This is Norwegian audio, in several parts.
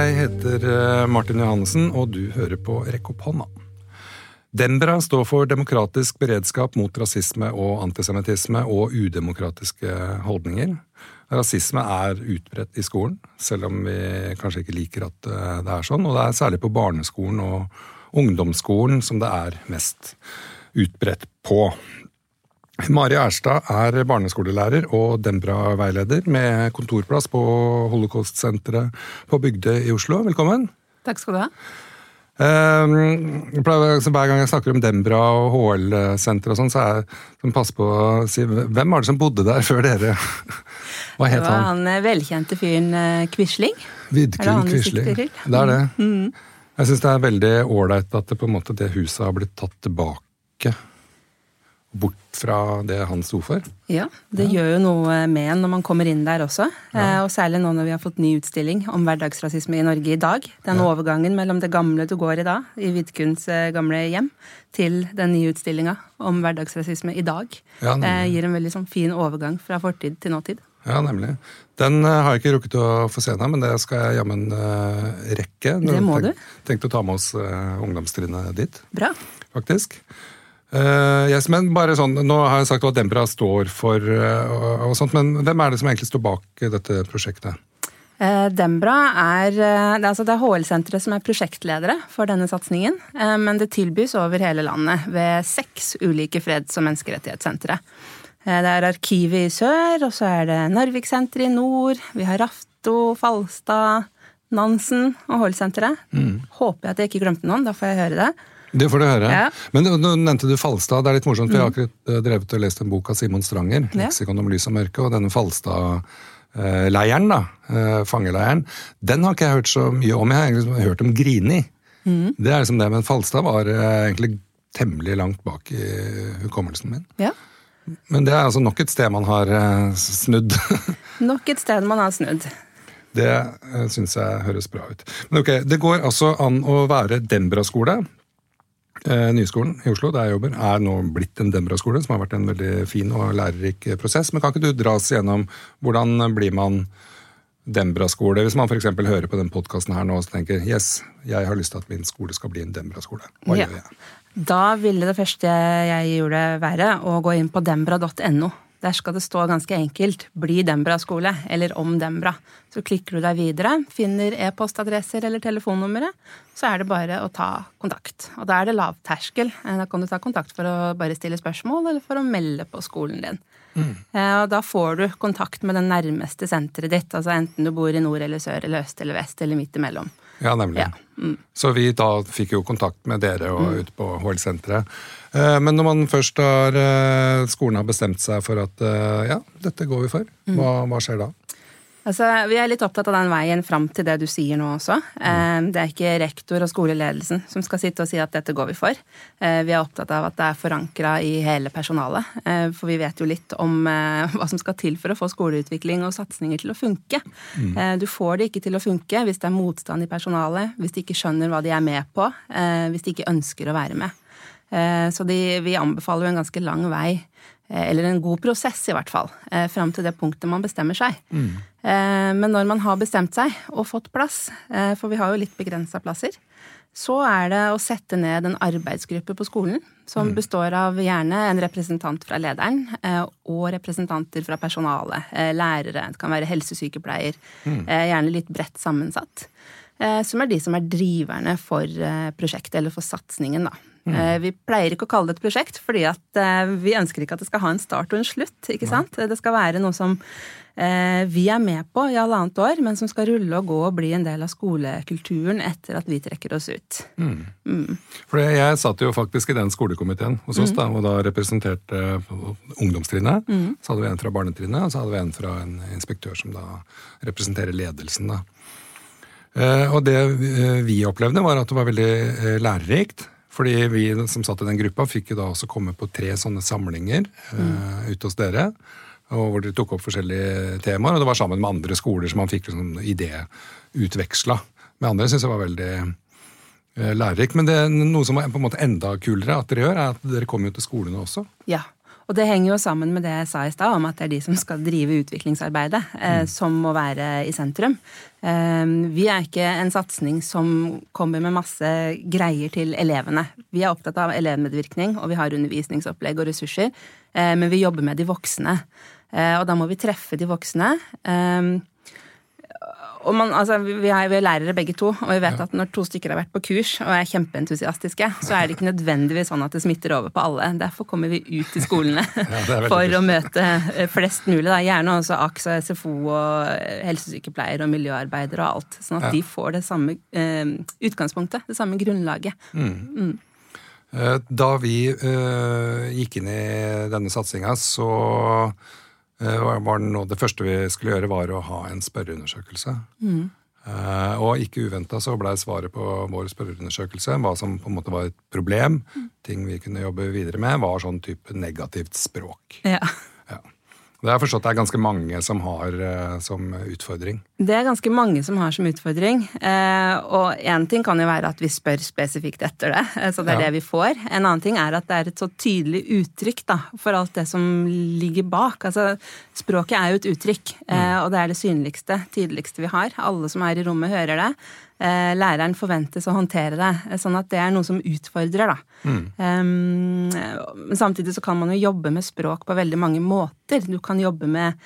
Jeg heter eh, Martin Johannessen, og du hører på Rekk opp hånda. Dembra står for demokratisk beredskap mot rasisme og antisemittisme og udemokratiske holdninger. Rasisme er utbredt i skolen, selv om vi kanskje ikke liker at eh, det er sånn. Og det er særlig på barneskolen og ungdomsskolen som det er mest utbredt på. Mari Erstad er barneskolelærer og Dembra-veileder med kontorplass på Holocaust-senteret på Bygdøy i Oslo. Velkommen. Takk skal du ha. Um, hver gang jeg snakker om Dembra og HL-senteret og sånn, så er jeg passe på å si hvem var det som bodde der før dere? Hva het han? Det var han eh, velkjente fyren eh, Quisling. Vidkun Quisling. Det er det. Mm. Jeg syns det er veldig ålreit at det, måte, det huset har blitt tatt tilbake bort fra det han sto for. Ja, det ja. gjør jo noe med en når man kommer inn der også. Ja. Eh, og særlig nå når vi har fått ny utstilling om hverdagsrasisme i Norge i dag. Den ja. overgangen mellom det gamle du går i da, i Vidkuns eh, gamle hjem, til den nye utstillinga om hverdagsrasisme i dag, eh, gir en veldig sånn, fin overgang fra fortid til nåtid. Ja, nemlig. Den har jeg ikke rukket å få se ennå, men det skal jeg jammen rekke. Det må du. Tenkte å ta med oss ungdomstrinnet dit. Bra. Faktisk. Uh, yes, men bare sånn, Nå har jeg sagt hva Dembra står for, uh, og sånt, men hvem er det som egentlig står bak dette prosjektet? Uh, Dembra er, det er, altså det er HL-senteret som er prosjektledere for denne satsingen. Men det tilbys over hele landet ved seks ulike freds- og menneskerettighetssentre. Det er Arkivet i sør, og så er det Narviksenteret i nord. Vi har Rafto, Falstad, Nansen og HL-senteret. Mm. Håper jeg at jeg ikke glemte noen, da får jeg høre det. Det får du høre. Ja. Men nå nevnte du Falstad. Det er litt morsomt, for jeg har mm. akkurat eh, drevet og lest en bok av Simon Stranger. 'Leksikon om lys og mørke', og denne Falstad-leiren, da, eh, fangeleiren, den har ikke jeg hørt så mye om. Jeg har egentlig hørt om Grini. Mm. Det er liksom det, men Falstad var eh, egentlig temmelig langt bak i hukommelsen min. Ja. Men det er altså nok et sted man har snudd. nok et sted man har snudd. Det syns jeg høres bra ut. Men ok, Det går altså an å være Dembra-skole. Eh, Nyskolen i Oslo, der jeg jobber, er nå blitt en Dembra-skole, som har vært en veldig fin og lærerik prosess. Men kan ikke du dra oss gjennom hvordan blir man Dembra-skole? Hvis man f.eks. hører på den podkasten her nå og tenker yes, jeg har lyst til at min skole skal bli en Dembra-skole. Hva ja. gjør jeg? Da ville det første jeg gjorde være å gå inn på dembra.no. Der skal det stå ganske enkelt 'Bli Dembra-skole' eller 'Om Dembra'. Så klikker du deg videre, finner e-postadresser eller telefonnummeret, så er det bare å ta kontakt. Og da er det lavterskel. Eh, da kan du ta kontakt for å bare stille spørsmål eller for å melde på skolen din. Mm. Og da får du kontakt med det nærmeste senteret ditt, altså enten du bor i nord eller sør eller øst eller vest eller midt imellom. Ja, nemlig. Ja. Mm. Så vi da fikk jo kontakt med dere og mm. ute på HL-senteret. Eh, men når man først har eh, skolen har bestemt seg for at eh, ja, dette går vi for, mm. hva, hva skjer da? Altså, vi er litt opptatt av den veien fram til det du sier nå også. Mm. Det er ikke rektor og skoleledelsen som skal sitte og si at dette går vi for. Vi er opptatt av at det er forankra i hele personalet. For vi vet jo litt om hva som skal til for å få skoleutvikling og satsinger til å funke. Mm. Du får det ikke til å funke hvis det er motstand i personalet, hvis de ikke skjønner hva de er med på, hvis de ikke ønsker å være med. Eh, så de, vi anbefaler jo en ganske lang vei, eh, eller en god prosess i hvert fall, eh, fram til det punktet man bestemmer seg. Mm. Men når man har bestemt seg og fått plass, for vi har jo litt begrensa plasser, så er det å sette ned en arbeidsgruppe på skolen som mm. består av gjerne en representant fra lederen og representanter fra personalet. Lærere, det kan være helsesykepleier. Mm. Gjerne litt bredt sammensatt. Som er de som er driverne for prosjektet, eller for satsingen, da. Mm. Eh, vi pleier ikke å kalle det et prosjekt, fordi at eh, vi ønsker ikke at det skal ha en start og en slutt. ikke sant? Det skal være noe som eh, vi er med på i halvannet år, men som skal rulle og gå og bli en del av skolekulturen etter at vi trekker oss ut. Mm. Mm. For Jeg satt jo faktisk i den skolekomiteen hos oss, mm. da, og da representerte ungdomstrinnet. Mm. Så hadde vi en fra barnetrinnet, og så hadde vi en fra en inspektør som da representerer ledelsen. da. Og det vi opplevde, var at det var veldig lærerikt. Fordi vi som satt i den gruppa, fikk jo da også komme på tre sånne samlinger mm. uh, ute hos dere. Og hvor dere tok opp forskjellige temaer. Og det var sammen med andre skoler som man fikk liksom idéutveksla med andre. syns jeg var veldig uh, lærerikt. Men det er noe som er på en måte enda kulere at dere gjør, er at dere kommer jo til skolene også. Ja, Og det henger jo sammen med det jeg sa i stad, om at det er de som skal drive utviklingsarbeidet, eh, som må være i sentrum. Eh, vi er ikke en satsing som kommer med masse greier til elevene. Vi er opptatt av elevmedvirkning, og vi har undervisningsopplegg og ressurser, eh, men vi jobber med de voksne. Eh, og da må vi treffe de voksne. Eh, og man, altså, vi, er, vi er lærere begge to, og vi vet ja. at når to stykker har vært på kurs og er kjempeentusiastiske, så er det ikke nødvendigvis sånn at det smitter over på alle. Derfor kommer vi ut til skolene ja, for å møte eh, flest mulig. Da. Gjerne også AKS og SFO og helsesykepleiere og miljøarbeidere og alt. Sånn at ja. de får det samme eh, utgangspunktet, det samme grunnlaget. Mm. Mm. Eh, da vi eh, gikk inn i denne satsinga, så var det, det første vi skulle gjøre, var å ha en spørreundersøkelse. Mm. Uh, og ikke uventa så blei svaret på vår spørreundersøkelse, hva som på en måte var et problem, mm. ting vi kunne jobbe videre med, var sånn type negativt språk. Ja. Det har jeg forstått det er ganske mange som har uh, som utfordring. Det er ganske mange som har som utfordring. Uh, og én ting kan jo være at vi spør spesifikt etter det, uh, så det er ja. det vi får. En annen ting er at det er et så tydelig uttrykk da, for alt det som ligger bak. Altså, språket er jo et uttrykk, mm. og det er det synligste, tydeligste vi har. Alle som er i rommet, hører det. Eh, læreren forventes å håndtere det. Eh, sånn at det er noe som utfordrer, da. Mm. Um, samtidig så kan man jo jobbe med språk på veldig mange måter. Du kan jobbe med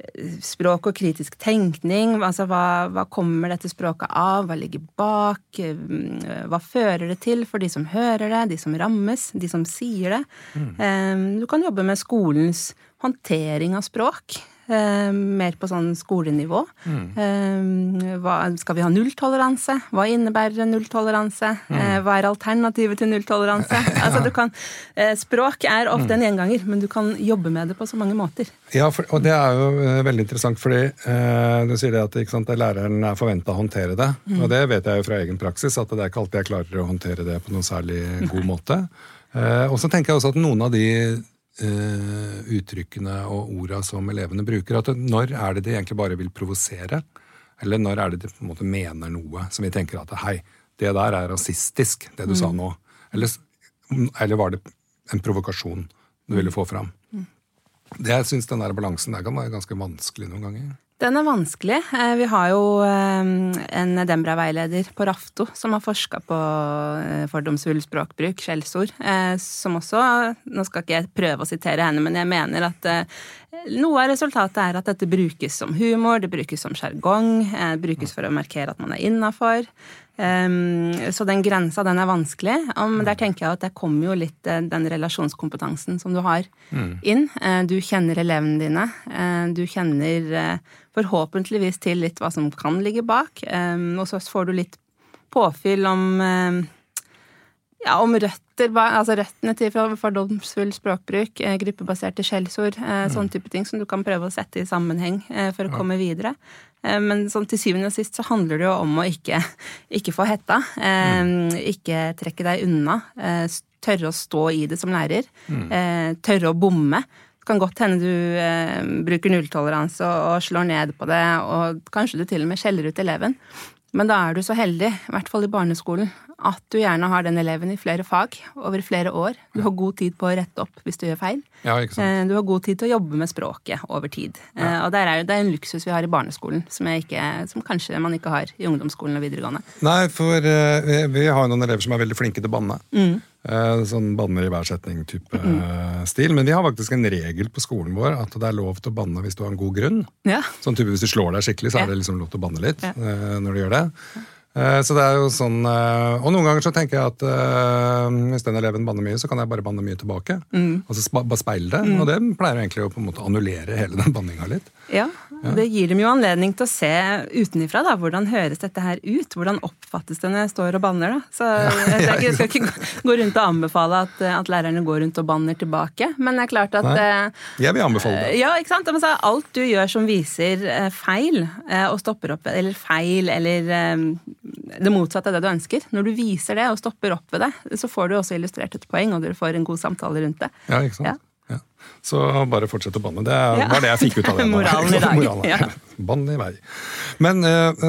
eh, språk og kritisk tenkning. altså hva, hva, kommer dette språket av? Hva ligger bak? Hva fører det til for de som hører det, de som rammes, de som sier det? Mm. Um, du kan jobbe med skolens håndtering av språk. Eh, mer på sånn skolenivå. Mm. Eh, hva, skal vi ha nulltoleranse? Hva innebærer nulltoleranse? Mm. Eh, hva er alternativet til nulltoleranse? altså, kan, språk er ofte en gjenganger, men du kan jobbe med det på så mange måter. Ja, for, og det er jo veldig interessant, fordi du sier det at sant, læreren er forventa å håndtere det. Mm. Og det vet jeg jo fra egen praksis, at det er ikke alltid jeg klarer å håndtere det på noen særlig god måte. Eh, og så tenker jeg også at noen av de uttrykkene og orda som elevene bruker. At når er det de egentlig bare vil provosere? Eller når er det de på en måte mener noe som vi tenker at hei, det der er rasistisk, det du mm. sa nå. Eller, eller, var det en provokasjon du ville få fram? Mm. Det, jeg syns den der balansen der kan være ganske vanskelig noen ganger. Den er vanskelig. Eh, vi har jo eh, en Dembra-veileder på Rafto som har forska på eh, fordomsfull språkbruk, skjellsord, som også Nå skal ikke jeg prøve å sitere henne, men jeg mener at noe av resultatet er at dette brukes som humor, det brukes som sjargong, brukes for å markere at man er innafor. Um, så den grensa, den er vanskelig. Der tenker jeg at det kommer jo litt den relasjonskompetansen som du har, mm. inn. Du kjenner elevene dine. Du kjenner forhåpentligvis til litt hva som kan ligge bak. Og så får du litt påfyll om ja, om røtter, altså røttene til fordomsfull språkbruk, gruppebaserte skjellsord, mm. sånne type ting som du kan prøve å sette i sammenheng for å komme videre. Eh, men sånn, til syvende og sist så handler det jo om å ikke, ikke få hetta. Mm. Ikke trekke deg unna. Eh, tørre å stå i det som lærer. Mm. Tørre å bomme. Det kan godt hende du eh, bruker nulltoleranse og, og, slår ned på det, og kanskje du til og med skjeller ut eleven. Men da er du så heldig, i hvert fall i barneskolen, at du gjerne har den eleven i flere fag over flere år. Du har god tid på å rette opp hvis du gjør feil. Ja. Eh, du har god tid til å jobbe med språket over tid. Ja. Eh, og er, det er en luksus vi har i barneskolen, som, ikke, som, kanskje man ikke har i ungdomsskolen og videregående. Nei, for vi, vi har noen elever som er veldig flinke til å banne. Mm. Uh, sånn banner i hver setning-type mm. stil. Men vi har faktisk en regel på skolen vår at det er lov til å banne hvis du har en god grunn. Ja. Sånn type Hvis du slår deg skikkelig, så er det liksom lov til å banne litt når du gjør det. Eh, så det er jo sånn, eh, Og noen ganger så tenker jeg at uh, hvis den eleven banner mye, så kan jeg bare banne mye tilbake. Mm. Altså bare speile det. Mm. Og det pleier egentlig å på en måte annullere hele den banninga litt. Ja, ja, Det gir dem jo anledning til å se utenifra da, hvordan høres dette her ut. Hvordan oppfattes det når jeg står og banner. da. Så Jeg, jeg, jeg skal ikke gå rundt og anbefale at, at, lærerne går rundt og banner tilbake. Men det er klart at Nei, Jeg vil anbefale det. Ja, ikke sant? Men så alt du gjør som viser feil, og stopper opp, eller feil, eller det motsatte av det du ønsker. Når du viser det og stopper opp ved det, så får du også illustrert et poeng, og du får en god samtale rundt det. Ja, ikke sant? Ja. Ja. Så bare fortsett å banne. Det var det jeg fikk ut av det. Moralen i dag. Moralen. Ja. Bann i vei. Men uh,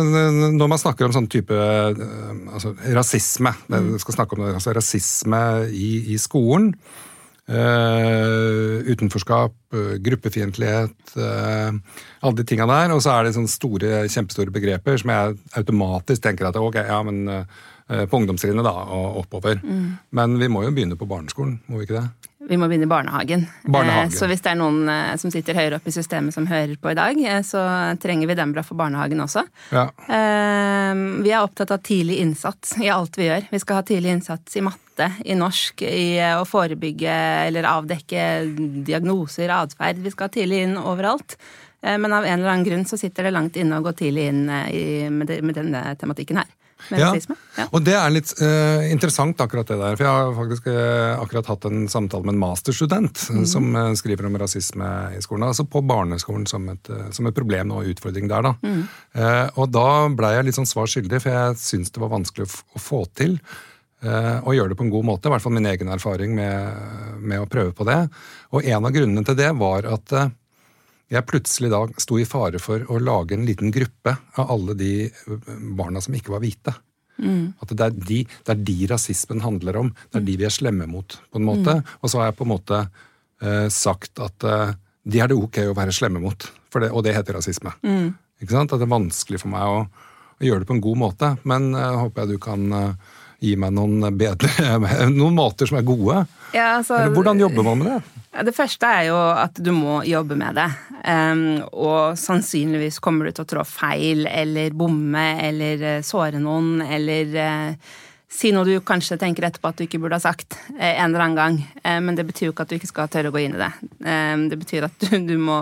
når man snakker om sånn type uh, altså, rasisme, mm. skal snakke om det, altså, rasisme i, i skolen Uh, utenforskap, uh, gruppefiendtlighet, uh, alle de tinga der. Og så er det sånne store, kjempestore begreper som jeg automatisk tenker at ok, ja, men på ungdomstrinnet da, og oppover. Mm. Men vi må jo begynne på barneskolen, må vi ikke det? Vi må begynne i barnehagen. barnehagen. Så hvis det er noen som sitter høyere oppe i systemet som hører på i dag, så trenger vi dem bra for barnehagen også. Ja. Vi er opptatt av tidlig innsats i alt vi gjør. Vi skal ha tidlig innsats i matte i norsk i å forebygge eller avdekke diagnoser, atferd. Vi skal tidlig inn overalt. Eh, men av en eller annen grunn så sitter det langt inne å gå tidlig inn eh, i, med, de, med, denne tematikken her. Ja. ja. og det er litt uh, interessant, akkurat det der. For jeg har faktisk uh, akkurat hatt en samtale med en masterstudent mm. som uh, skriver om rasisme i skolen. Altså på barneskolen som et, som et problem og utfordring der, da. Mm. og da blei jeg litt sånn svar skyldig, for jeg syns det var vanskelig å, å få til. Eh, og gjøre det på en god måte. I hvert fall min egen erfaring med, med, å prøve på det. Og en av grunnene til det var at eh, jeg plutselig da sto i fare for å lage en liten gruppe av alle de eh, barna som ikke var hvite. Mm. At det er, de, det er, de, rasismen handler om. Det er de vi er slemme mot, på en måte. Mm. Og så har jeg på en måte eh, sagt at eh, de er det ok å være slemme mot, det, og det heter rasisme. Mm. Ikke sant? At det er vanskelig for meg å, å, gjøre det på en god måte. Men eh, håper jeg du kan gi meg noen bedre Noen måter som er gode? Ja, altså, Eller hvordan jobber man med det? Det første er jo at du må jobbe med det. Og sannsynligvis kommer du til å trå feil eller bomme eller uh, såre noen eller uh, si noe du kanskje tenker etterpå at du ikke burde ha sagt eh, en eller annen gang. Eh, men det betyr jo ikke at du ikke skal tørre å gå inn i det. Eh, det betyr at du, du må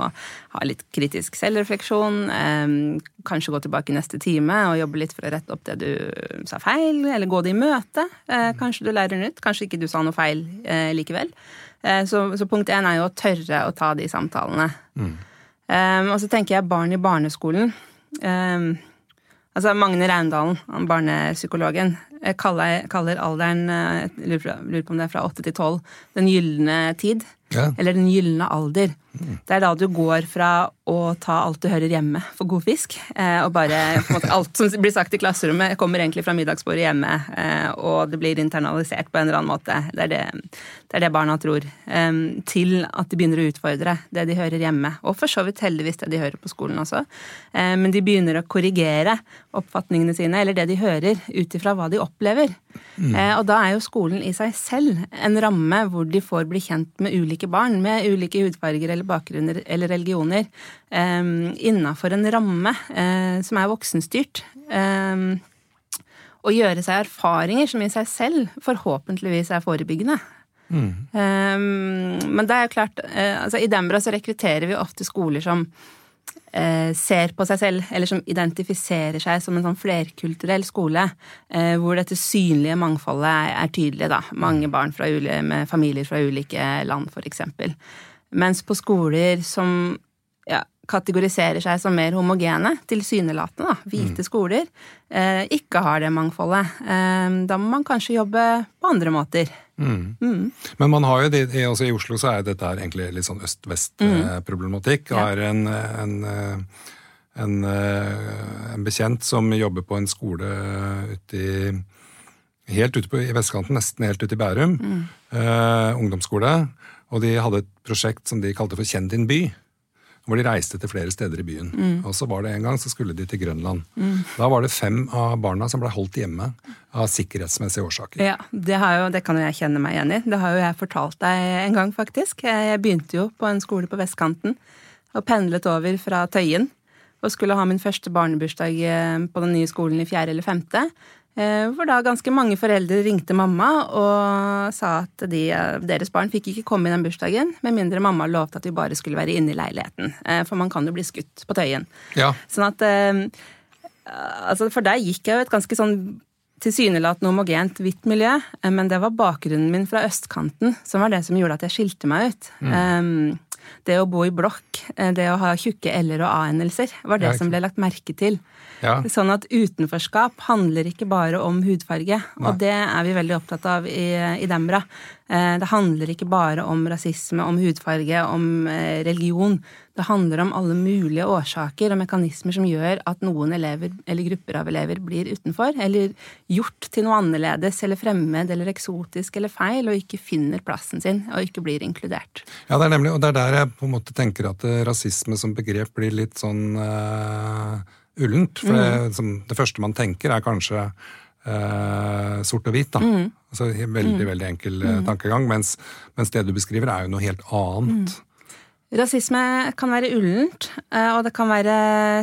ha litt kritisk selvrefleksjon, kanskje gå tilbake i neste time og jobbe litt for å rette opp det du sa feil, eller gå det i møte. Kanskje du lærer nytt, kanskje ikke du sa noe feil likevel. Så, så punkt én er jo å tørre å ta de samtalene. Mm. Og så tenker jeg barn i barneskolen. Altså Magne Raundalen, barnepsykologen, eh, kaller, kaller alderen jeg lurer på om det er fra 8 til tolv, den gylne tid. Ja. Eller den gylne alder. Mm. Det er da du går fra å ta alt du hører hjemme for god fisk, eh, og bare måte, Alt som blir sagt i klasserommet, kommer egentlig fra middagsbordet hjemme, eh, og det blir internalisert på en eller annen måte. Det er det, det, er det barna tror. Eh, til at de begynner å utfordre det de hører hjemme, og for så vidt heldigvis det de hører på skolen også. Eh, men de begynner å korrigere oppfatningene sine, eller det de hører, ut ifra hva de opplever. Mm. og da er jo skolen i seg selv en ramme hvor de får bli kjent med ulike barn med ulike hudfarger eller bakgrunner eller religioner eh, innafor en ramme eh, som er voksenstyrt. Eh, og gjøre seg erfaringer som i seg selv forhåpentligvis er forebyggende. Mm. Um, men det er jo klart, uh, altså i Dembra så rekrutterer vi ofte skoler som ser på seg selv, eller som identifiserer seg som en sånn flerkulturell skole, uh, hvor dette synlige mangfoldet er, tydelig. da. Mange barn fra, med familier fra ulike land, f.eks. Mens på skoler som ja, kategoriserer seg som mer homogene, tilsynelatende, da, hvite mm. skoler, eh, ikke har det mangfoldet. Eh, da må man kanskje jobbe på andre måter. Mm. Mm. Men man har jo det, altså I Oslo så er dette egentlig litt sånn øst-vest-problematikk. Mm. Har en, en, en, en, bekjent som jobber på en skole ute i Helt ute på, i vestkanten, nesten helt ute i Bærum. Mm. Eh, ungdomsskole. Og de hadde et prosjekt som de kalte for Kjenn din by. Hvor de reiste til flere steder i byen. Mm. Og så var det en gang så skulle de til Grønland. Mm. Da var det fem av barna som ble holdt hjemme av sikkerhetsmessige årsaker. Ja, det, jo, det, kan jo jeg kjenne meg igjen i. Det har jo jeg fortalt deg en gang, faktisk. Jeg begynte jo på en skole på vestkanten og pendlet over fra Tøyen. Og skulle ha min første barnebursdag eh, på den nye skolen i fjerde eller femte. Eh, hvor da ganske mange foreldre ringte mamma og sa at de, deres barn fikk ikke komme i den bursdagen med mindre mamma lovte at de bare skulle være inne i leiligheten. Eh, for man kan jo bli skutt på Tøyen. Ja. Sånn at eh, altså For deg gikk jeg jo et ganske sånn tilsynelatende homogent hvitt miljø, men det var bakgrunnen min fra østkanten som var det som gjorde at jeg skilte meg ut. Mm. det å bo i blokk, det å ha tjukke l-er og a-endelser, var det som ble lagt merke til. Ja. Sånn at utenforskap handler ikke bare om hudfarge, Nei. og det er vi veldig opptatt av i, i Dembra. Eh, det handler ikke bare om rasisme, om hudfarge, om eh, religion. Det handler om alle mulige årsaker og mekanismer som gjør at noen elever eller grupper av elever blir utenfor, eller gjort til noe annerledes eller fremmed eller eksotisk eller feil, og ikke finner plassen sin og ikke blir inkludert. Ja, det er nemlig, og det er der jeg på en måte tenker at eh, rasisme som begrep blir litt sånn uh, ullent. For det, som, det første man tenker, er kanskje eh, sort og hvit. da. Mm. Altså Veldig veldig enkel uh, tankegang. Mens, mens, det du beskriver, er jo noe helt annet. Mm. Rasisme kan være ullent, eh, og det kan være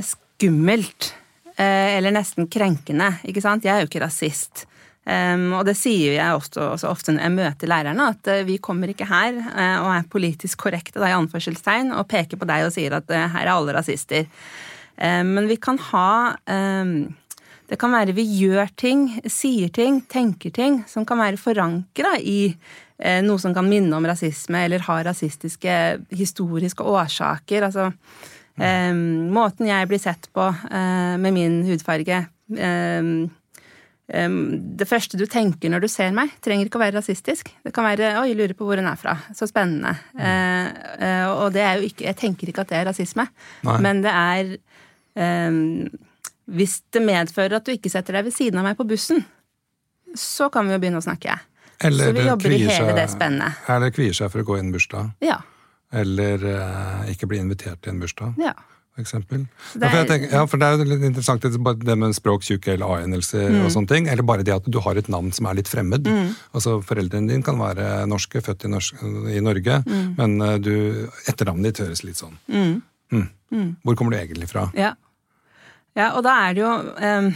skummelt. Eh, eller nesten krenkende. ikke sant? Jeg er jo ikke rasist. Um, og det sier jeg ofte, også, ofte når jeg møter lærerne, at uh, vi kommer ikke her uh, og er politisk korrekte da, i anførselstegn, og peker på deg og sier at uh, her er alle rasister. Um, men vi kan ha um, Det kan være vi gjør ting, sier ting, tenker ting som kan være forankra i Eh, noe som kan minne om rasisme eller ha rasistiske historiske årsaker. Altså eh, måten jeg blir sett på eh, med min hudfarge eh, eh, det første du tenker når du ser meg, trenger ikke å være rasistisk. Det kan være 'oi, lurer på hvor hun er fra'. Så spennende. Eh, og det er jo ikke Jeg tenker ikke at det er rasisme, Nei. men det er Hvis det medfører at du ikke setter deg ved siden av meg på bussen, så kan vi jo begynne å snakke. Eller så vi jobber i hele det spennet. Eller kvier seg for å gå i en bursdag. Ja. Eller eh, ikke bli invitert til en bursdag. Ja. For eksempel. Er, ja, for tenker, ja, for det er jo litt interessant det med språk, tjukke eller A-endelser mm. og sånne ting. Eller bare det at du har et navn som er litt fremmed. Mm. Altså Foreldrene dine kan være norske, født i, norsk, i Norge, mm. men uh, du, etternavnet ditt høres litt sånn. Mm. Mm. Mm. Hvor kommer du egentlig fra? Ja. Ja og da er det jo um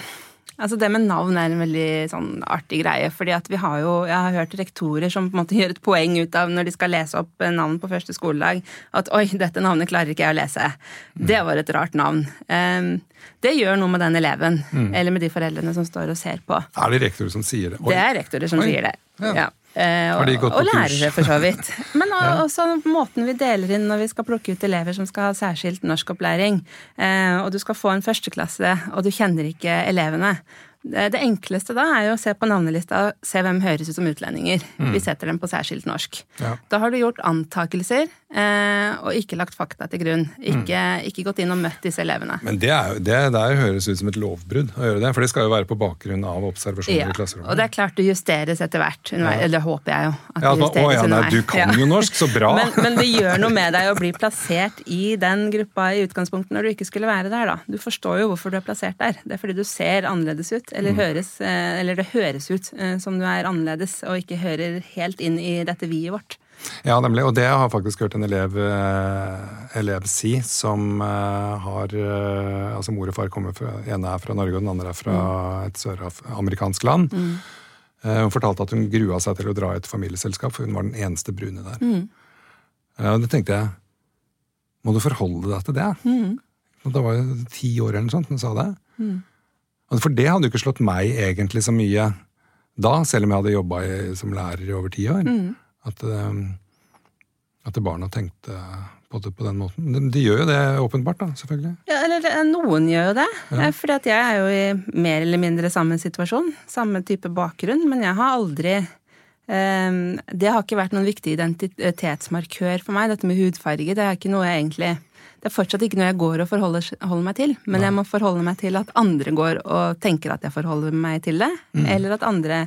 Altså Det med navn er en veldig sånn artig greie. fordi at vi har jo, Jeg har hørt rektorer som på en måte gjør et poeng ut av når de skal lese opp navn på første skoledag, at 'oi, dette navnet klarer ikke jeg å lese'. Mm. Det var et rart navn. Um, det gjør noe med den eleven, mm. eller med de foreldrene som står og ser på. Er det rektorer som sier det? Oi. Det er rektorer som oi. sier det. Ja. ja. Eh, og, og lærere, for så vidt. Men også måten vi deler inn når vi skal plukke ut elever som skal ha særskilt norskopplæring. Eh, og du skal få en førsteklasse, og du kjenner ikke elevene. Det enkleste da er jo å se på navnelista og se hvem høres ut som utlendinger. Mm. Vi setter dem på særskilt norsk. Ja. Da har du gjort antakelser eh, og ikke lagt fakta til grunn. Ikke, mm. ikke, gått inn og møtt disse elevene. Men det, er, det der høres ut som et lovbrudd å gjøre det, for det skal jo være på bakgrunn av observasjoner ja. i klasserommet. Og det er klart det justeres etter hvert. Eller håper jeg jo. At ja, det justeres å, ja, nei, du kan jo norsk, så bra! men, men, det gjør noe med deg å bli plassert i den gruppa i utgangspunktet når du ikke skulle være der, da. Du forstår jo hvorfor du er plassert der. Det er fordi du ser annerledes ut eller, mm. høres, eh, eller det høres ut eh, som du er annerledes og ikke hører helt inn i dette vi-et vårt. Ja, nemlig. Og det har jeg faktisk hørt en elev, eh, elev si, som har Altså mor og far kommer fra ene er fra Norge, og den andre er fra mm. et søramerikansk land. Mm. Hun fortalte at hun grua seg til å dra i et familieselskap, for hun var den eneste brune der. Mm. Og det tenkte jeg Må du forholde deg til det? Mm. Da var jo ti år eller noe sånt hun sa det. Mm. For det hadde jo ikke slått meg egentlig så mye da, selv om jeg hadde jobba som lærer i over ti år. Mm. At, um, at barna tenkte på det på den måten. De, de, gjør jo det åpenbart, da, selvfølgelig. Ja, eller noen gjør jo det. Ja. For jeg er jo i mer eller mindre samme situasjon. Samme type bakgrunn. Men jeg har aldri um, Det har ikke vært noen viktig identitetsmarkør for meg, dette med hudfarge. Det er ikke noe jeg egentlig det er fortsatt ikke noe jeg går og forholder, meg til, men Nei. jeg må forholde meg til at andre går og tenker at jeg forholder meg til det, mm. eller at andre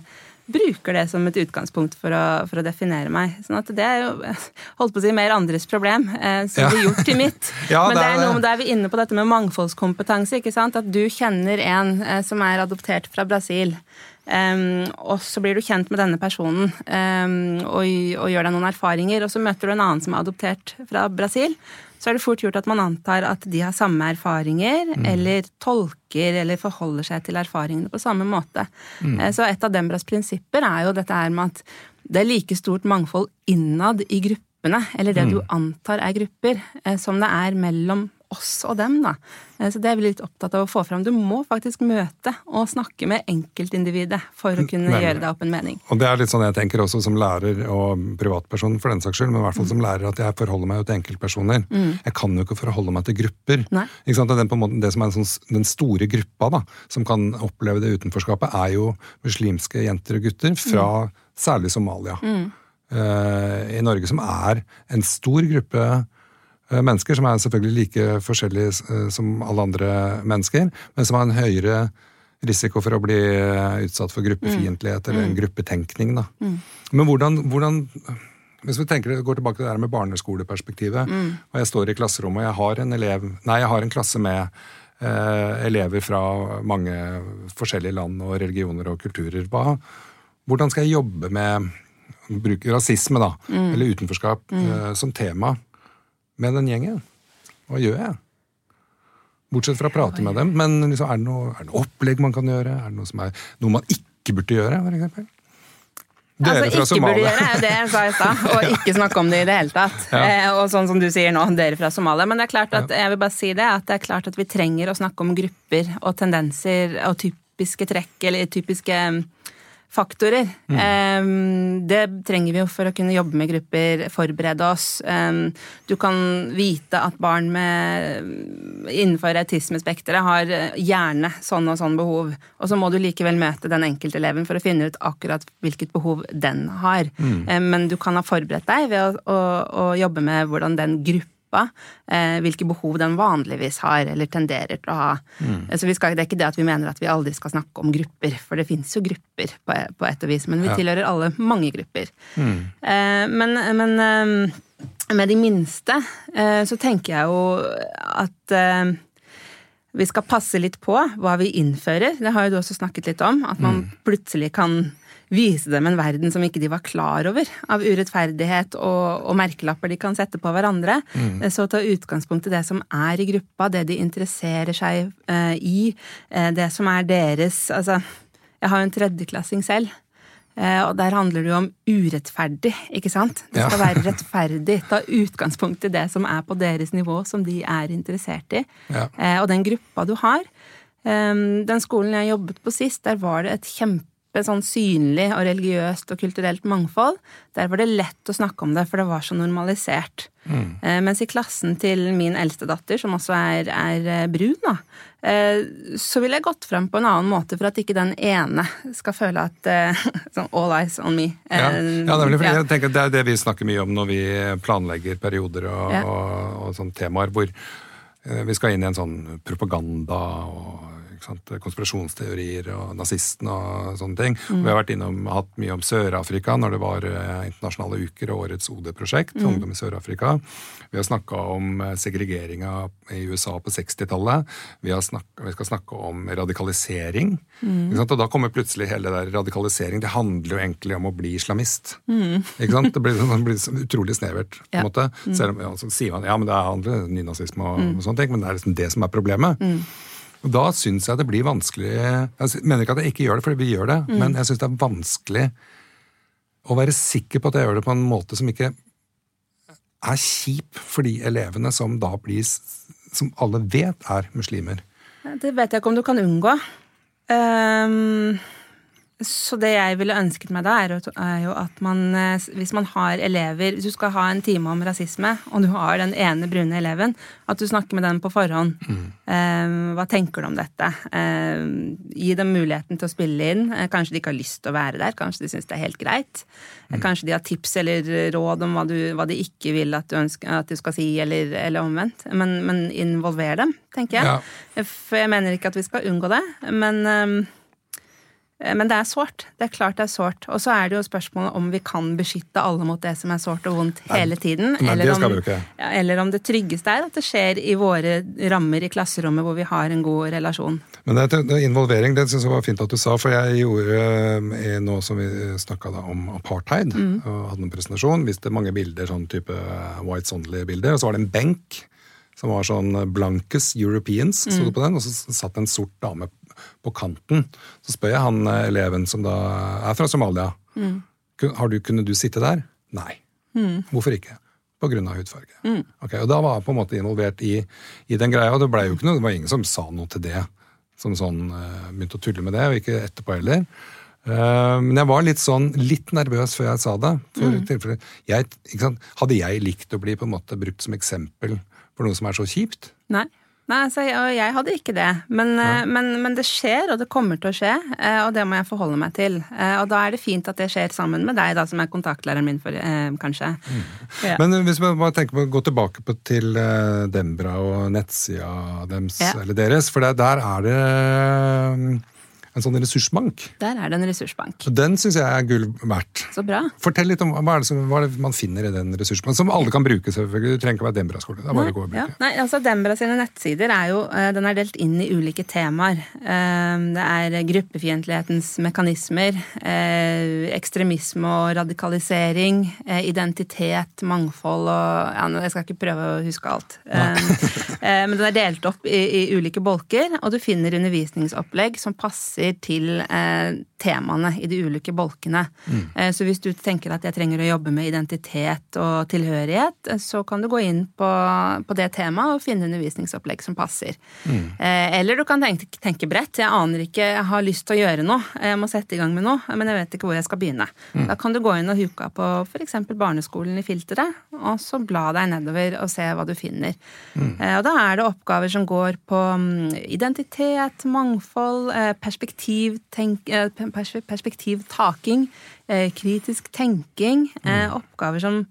bruker det som et utgangspunkt for å, for å, definere meg. Sånn at det er jo holdt på å si mer andres problem, eh, som ja. blir gjort til mitt. ja, Men det er, noe, da er vi inne på dette med mangfoldskompetanse. ikke sant? At du kjenner en eh, som er adoptert fra Brasil. Um, og så blir du kjent med denne personen um, og, og, gjør deg noen erfaringer. Og så møter du en annen som er adoptert fra Brasil så er det fort gjort at man antar at de har samme erfaringer, mm. eller tolker eller forholder seg til erfaringene på samme måte. Mm. Eh, så et av Dembras prinsipper er jo dette her med at det er like stort mangfold innad i gruppene, eller det mm. du antar er grupper, eh, som det er mellom oss og dem, da. Eh, så det er vi litt opptatt av å få fram. Du må faktisk møte og snakke med enkeltindividet for å kunne men, gjøre deg opp en mening. Og det er litt sånn jeg tenker også som lærer og privatperson for den saks skyld, men i hvert fall mm. som lærer at jeg forholder meg jo til enkeltpersoner. Mm. Jeg kan jo ikke forholde meg til grupper. Nei. Ikke sant? Den, måte, det som er sånn, den store gruppa da, som kan oppleve det utenforskapet, er jo muslimske jenter og gutter fra mm. særlig Somalia. Mm. Uh, I Norge, som er en stor gruppe mennesker, som er selvfølgelig like forskjellige eh, som alle andre mennesker, men som har en høyere risiko for å bli eh, utsatt for gruppefiendtlighet eller en gruppetenkning. Da. Men hvordan, hvordan hvis vi tenker, går tilbake til det her med barneskoleperspektivet, og jeg står i klasserommet og jeg har en elev, nei, jeg har en klasse med eh, elever fra mange forskjellige land og religioner og kulturer. Hva, hvordan skal jeg jobbe med bruke rasisme, da, eller utenforskap, eh, som tema med den gjengen? Hva gjør jeg? Bortsett fra å prate med dem. Men liksom, er, det noe, er det noe opplegg man kan gjøre? Er det noe, som er, noe man ikke burde gjøre, for? Dere altså, fra ikke burde gjøre det sa jeg sa i stad, og ikke snakke om det i det hele tatt. Ja. Eh, og sånn som du sier nå, dere fra Somalia. Men det er klart at, jeg vil bare si det, at det er klart at vi trenger å snakke om grupper og tendenser og typiske trekk, eller typiske faktorer. Mm. Det trenger vi jo for å kunne jobbe med grupper, forberede oss. Du kan vite at barn med, innenfor autismespekteret har eh, gjerne sånn og sånn behov, og så må du likevel møte den enkelteleven for å finne ut akkurat hvilket behov den har. Eh, Men du kan ha forberedt deg ved å, å, å jobbe med hvordan den gruppa eh, hvilke behov den vanligvis har, eller tenderer til å ha. Mm. Så vi skal, Det er ikke det at vi mener at vi aldri skal snakke om grupper, for det fins jo grupper på, på et vis, men vi Ja. tilhører alle mange grupper. Eh, men men eh, med de minste eh, så tenker jeg jo at eh, vi skal passe litt på hva vi innfører. Det har jo du også snakket litt om. At man plutselig kan vise dem en verden som ikke de var klar over, av urettferdighet og, og merkelapper de kan sette på hverandre. Så ta utgangspunkt i det som er i gruppa, det de interesserer seg eh, i, eh, det som er deres Altså, jeg har jo en tredjeklassing selv. Eh, og der handler det jo om urettferdig, ikke sant? Det skal Ja. være rettferdig. Ta utgangspunkt i det som er på deres nivå, som de er interessert i. Ja. Eh, og den gruppa du har. Den skolen jeg jobbet på sist, der var det et kjempe sånn synlig og religiøst og kulturelt mangfold. Der var det lett å snakke om det, for det var så normalisert. Eh, Mens i klassen til min eldste datter, som også er, er eh, brun, da, eh, så ville jeg gått frem på en annen måte for at ikke den ene skal føle at eh, sånn all eyes on me. Ja, Eh, ja nemlig, for ja. jeg tenker Det er det vi snakker mye om når vi planlegger perioder og, Ja. og, og sånne temaer hvor eh, vi skal inn i en sånn propaganda og konspirasjonsteorier og nazistene og sånne ting. Mm. Og vi har vært innom, hatt mye om Sør-Afrika når det var eh, internasjonale uker og årets OD-prosjekt. Mm. Ungdom i Sør-Afrika. Vi har snakka om eh, segregeringa i USA på 60-tallet. Vi, vi skal snakke om radikalisering. Mm. Og da kommer plutselig hele det der radikalisering. Det handler jo egentlig om å bli islamist. Mm. Ikke sant? Det blir, sånn- blir så utrolig snevert. på en Ja. måte. Selv om ja, så sier man ja, men det handler om nynazisme og, Mm. og sånne ting, men det er liksom det som er problemet. Da syns jeg det blir vanskelig Jeg mener ikke at jeg ikke gjør det, for vi gjør det, Mm. men jeg syns det er vanskelig å være sikker på at jeg gjør det på en måte som ikke er kjip for de elevene som da blir Som alle vet er muslimer. Det vet jeg ikke om du kan unngå. Ehm, så det jeg ville ønsket meg da, er jo, at man, eh, hvis man har elever Hvis du skal ha en time om rasisme, og du har den ene brune eleven, at du snakker med den på forhånd. Ehm, hva tenker du om dette? Eh, gi dem muligheten til å spille inn. Eh, Kanskje de ikke har lyst til å være der, kanskje de syns det er helt greit. Mm. Kanskje de har tips eller råd om hva, du, hva de ikke vil at du, ønsker, at du skal si, eller, eller omvendt. Men, men involver dem, tenker jeg. Ja. For jeg mener ikke at vi skal unngå det, men, ehm, men det er sårt. Det er klart det er sårt. Og så er det jo spørsmålet om vi kan beskytte alle mot det som er sårt og vondt hele tiden. eller, om, ja, eller om det tryggeste er at det skjer i våre rammer i klasserommet hvor vi har en god relasjon. Men det, det, involvering det synes jeg var fint at du sa, for jeg gjorde eh, nå som vi snakka om apartheid, og hadde en presentasjon, viste mange bilder, sånn type White Sondley-bilder, og så var det en benk som var sånn Blankes Europeans, sto det på den, og så satt en sort dame på kanten. Så spør jeg han eh, eleven som da er fra Somalia, Mm. har du, kunne du sitte der? Nei. Hvorfor ikke? På grunn av hudfarge. Ok, og da var jeg på en måte involvert i, i den greia, og det ble jo ikke noe, det var ingen som sa noe til det. Som sånn eh, begynte å tulle med det, og ikke etterpå heller. Eh, men jeg var litt sånn, litt nervøs før jeg sa det. For mm. jeg? Hadde jeg likt å bli på en måte brukt som eksempel for noe som er så kjipt? Nei. Nei, altså, jeg, hadde ikke det. Men, ja. men, men det skjer, og det kommer til å skje. eh, Og det må jeg forholde meg til. Eh, Og da er det fint at det skjer sammen med deg, da, som er kontaktlæreren min, for, kanskje. kanskje. Ja. Men hvis vi bare tenker på å gå tilbake på, til eh, Dembra og nettsida deres, Ja. eller deres, for der, der er det eh, en sånn ressursbank. Der er det en ressursbank. Den syns jeg er gull verdt. Så bra. Fortell litt om hva er, det som, hva er det man finner i den ressursbanken, som alle kan bruke. selvfølgelig. Du trenger ikke være Dembra-skole. Det er bare å gå og Ja. bruke. Nei, altså Dembra sine nettsider er jo eh, Den er delt inn i ulike temaer. Eh, Det er gruppefiendtlighetens mekanismer, eh, ekstremisme og radikalisering, identitet, mangfold og ja, Jeg skal ikke prøve å huske alt. Men den er delt opp i, i ulike bolker, og du finner undervisningsopplegg som passer til eh, temaene i de ulike bolkene. Eh, Så hvis du tenker at jeg trenger å jobbe med identitet og tilhørighet, eh, så kan du gå inn på, på det temaet og finne undervisningsopplegg som passer. Eh, Eller du kan tenke, tenke bredt. Jeg aner ikke, jeg har lyst til å gjøre noe, jeg må sette i gang med noe, men jeg vet ikke hvor jeg skal begynne. Da kan du gå inn og huke på f.eks. barneskolen i filteret, og så bla deg nedover og se hva du finner. Eh, Og da er det oppgaver som går på mm, identitet, mangfold, eh, perspektivtenk- eh, pers- perspektivtaking, eh, kritisk tenking. eh, Oppgaver som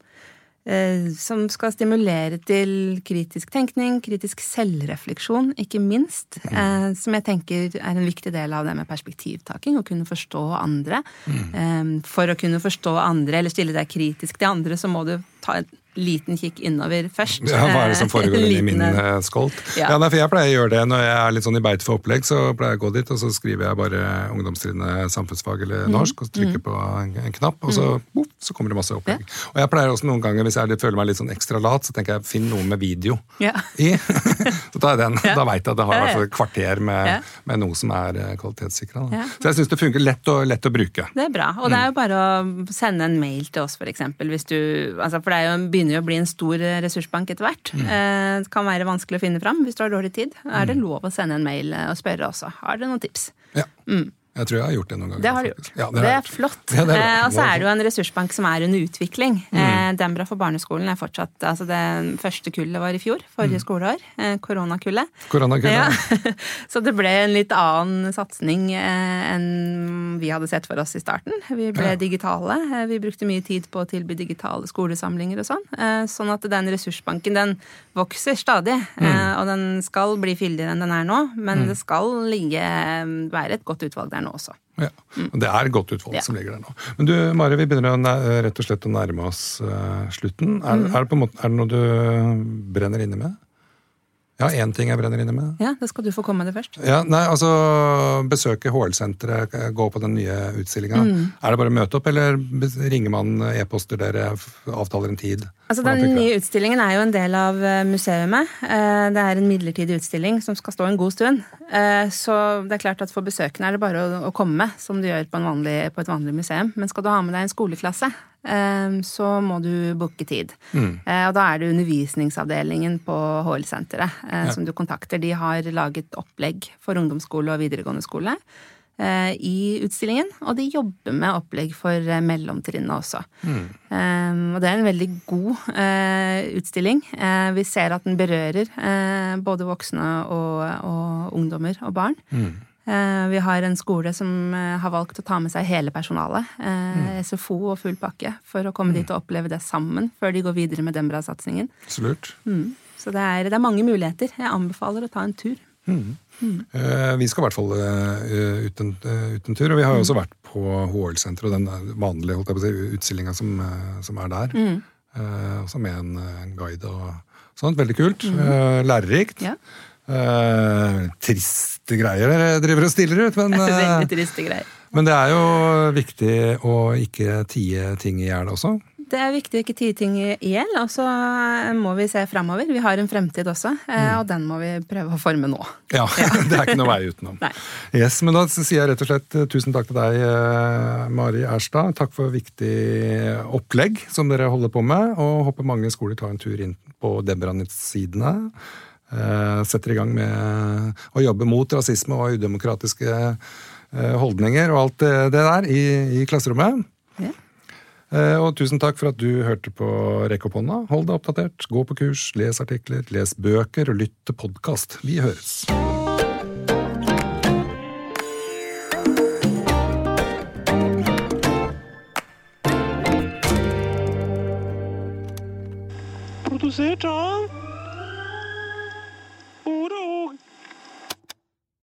eh, som skal stimulere til kritisk tenkning, kritisk selvrefleksjon, ikke minst. Mm. som jeg tenker er en viktig del av det med perspektivtaking, å kunne forstå andre. Mm. for å kunne forstå andre, eller stille deg kritisk til andre, så må du ta liten kikk innover først. Ja, Hva er det som Eh, foregår en inni min eh, skolt? Ja. Ja. nei, for Jeg pleier å gjøre det når jeg er litt sånn i beit for opplegg. Så pleier jeg å gå dit, og så skriver jeg bare ungdomstrinnet samfunnsfag eller Mm. norsk, og trykker trykker på en, en knapp, og så, boop, så kommer det masse opplegg. Og jeg pleier også noen ganger, hvis jeg litt, føler meg litt sånn ekstra lat, så tenker jeg finn noe med video Ja. i. så tar jeg den. Ja. Da veit jeg at det har i hvert fall et kvarter med, Ja. med noe som er eh, kvalitetssikra. Ja. Så jeg syns det funker lett, og, lett å bruke. Det er bra. Og det er jo bare å sende en mail til oss, for eksempel. Hvis du, altså for det er jo, begynner jo å bli en stor eh, ressursbank etter hvert. Eh, Det kan være vanskelig å finne fram hvis du har dårlig tid. Er det lov å sende en mail eh, og spørre også? Har dere noen tips? Ja. Jeg tror jeg har gjort det noen ganger. Mm. Det har du gjort. Ja, det, det, er gjort. flott. Ja, det er. Eh, og så er det jo en ressursbank som er under utvikling. Mm. Dembra for barneskolen er fortsatt altså Det første kullet var i fjor, forrige skoleår. Eh, koronakullet. Koronakullet. Ja. Så det ble en litt annen satsing eh, enn vi hadde sett for oss i starten. Vi ble Ja. digitale. Eh, Vi brukte mye tid på å tilby digitale skolesamlinger og sånn. Eh, Sånn at den ressursbanken den vokser stadig. Mm. Og den skal bli fyldigere enn den er nå, men det skal ligge, være et godt utvalg der nå også. Ja, og Det er godt utvalg Ja. som ligger der nå. Men du, Mari, vi begynner å, rett og slett å nærme oss uh, slutten. Er, Mm. er, det på en måte, er det noe du brenner inne med? Ja, én ting jeg brenner inne med. Ja, da skal du få komme med det først. Ja, nei, altså Besøke HL-senteret, gå på den nye utstillinga. Mm. Er det bare å møte opp, eller ringer man e-poster dere, avtaler en tid? Altså, Den nye utstillingen er jo en del av eh, museumet. Eh, Det er en midlertidig utstilling som skal stå en god stund. Eh, Så det er klart at for besøkende er det bare å, komme, som du gjør på, en vanlig, på et vanlig museum. Men skal du ha med deg en skoleklasse, eh, så må du booke tid. Mm. Eh, Og da er det undervisningsavdelingen på HL-senteret ja. som du kontakter. De har laget opplegg for ungdomsskole og videregående skole eh, i utstillingen, og de jobber med opplegg for eh, mellomtrinnet også. Mm. og det er en veldig god eh, utstilling. Eh, vi ser at den berører eh, både voksne og, og ungdommer og barn. Eh, vi har en skole som eh, har valgt å ta med seg hele personalet. Mm. SFO og full pakke for å komme dit og oppleve det sammen før de går videre med Dembra-satsingen. Absolutt. Mm. Så det er, det er mange muligheter. Jeg anbefaler å ta en tur. Eh, Vi skal i hvert fall eh, ut, en, eh, ut en tur, og vi har Mm. jo også vært på HL-senteret og den eh, vanlige si, utstillinga som, eh, som er der. Mm. Eh, Også med en, eh, en guide og sånt. Veldig kult. eh, Lærerikt. Mm. Ja. Eh, triste greier dere driver og stiller ut, men, eh, Veldig triste greier. men det er jo viktig å ikke tie ting i hjel også. Det er viktig å ikke tie ting i hjel, og så må vi se framover. Vi har en fremtid også, eh, og den må vi prøve å forme nå. Ja, Det er ikke noe vei utenom. Yes, men Da sier jeg rett og slett eh, tusen takk til deg, eh, Mari Erstad. Takk for viktig opplegg som dere holder på med. Og håper mange skoler tar en tur inn på Debranitz-sidene. Eh, Setter i gang med å jobbe mot rasisme og udemokratiske eh, holdninger og alt det det der i, i klasserommet. Ja. Eh, og tusen takk for at du hørte på Rekk opp hånda. Hold deg oppdatert, gå på kurs, les artikler, les bøker og lytt til podkast. Vi høres. Produsert av Oh no!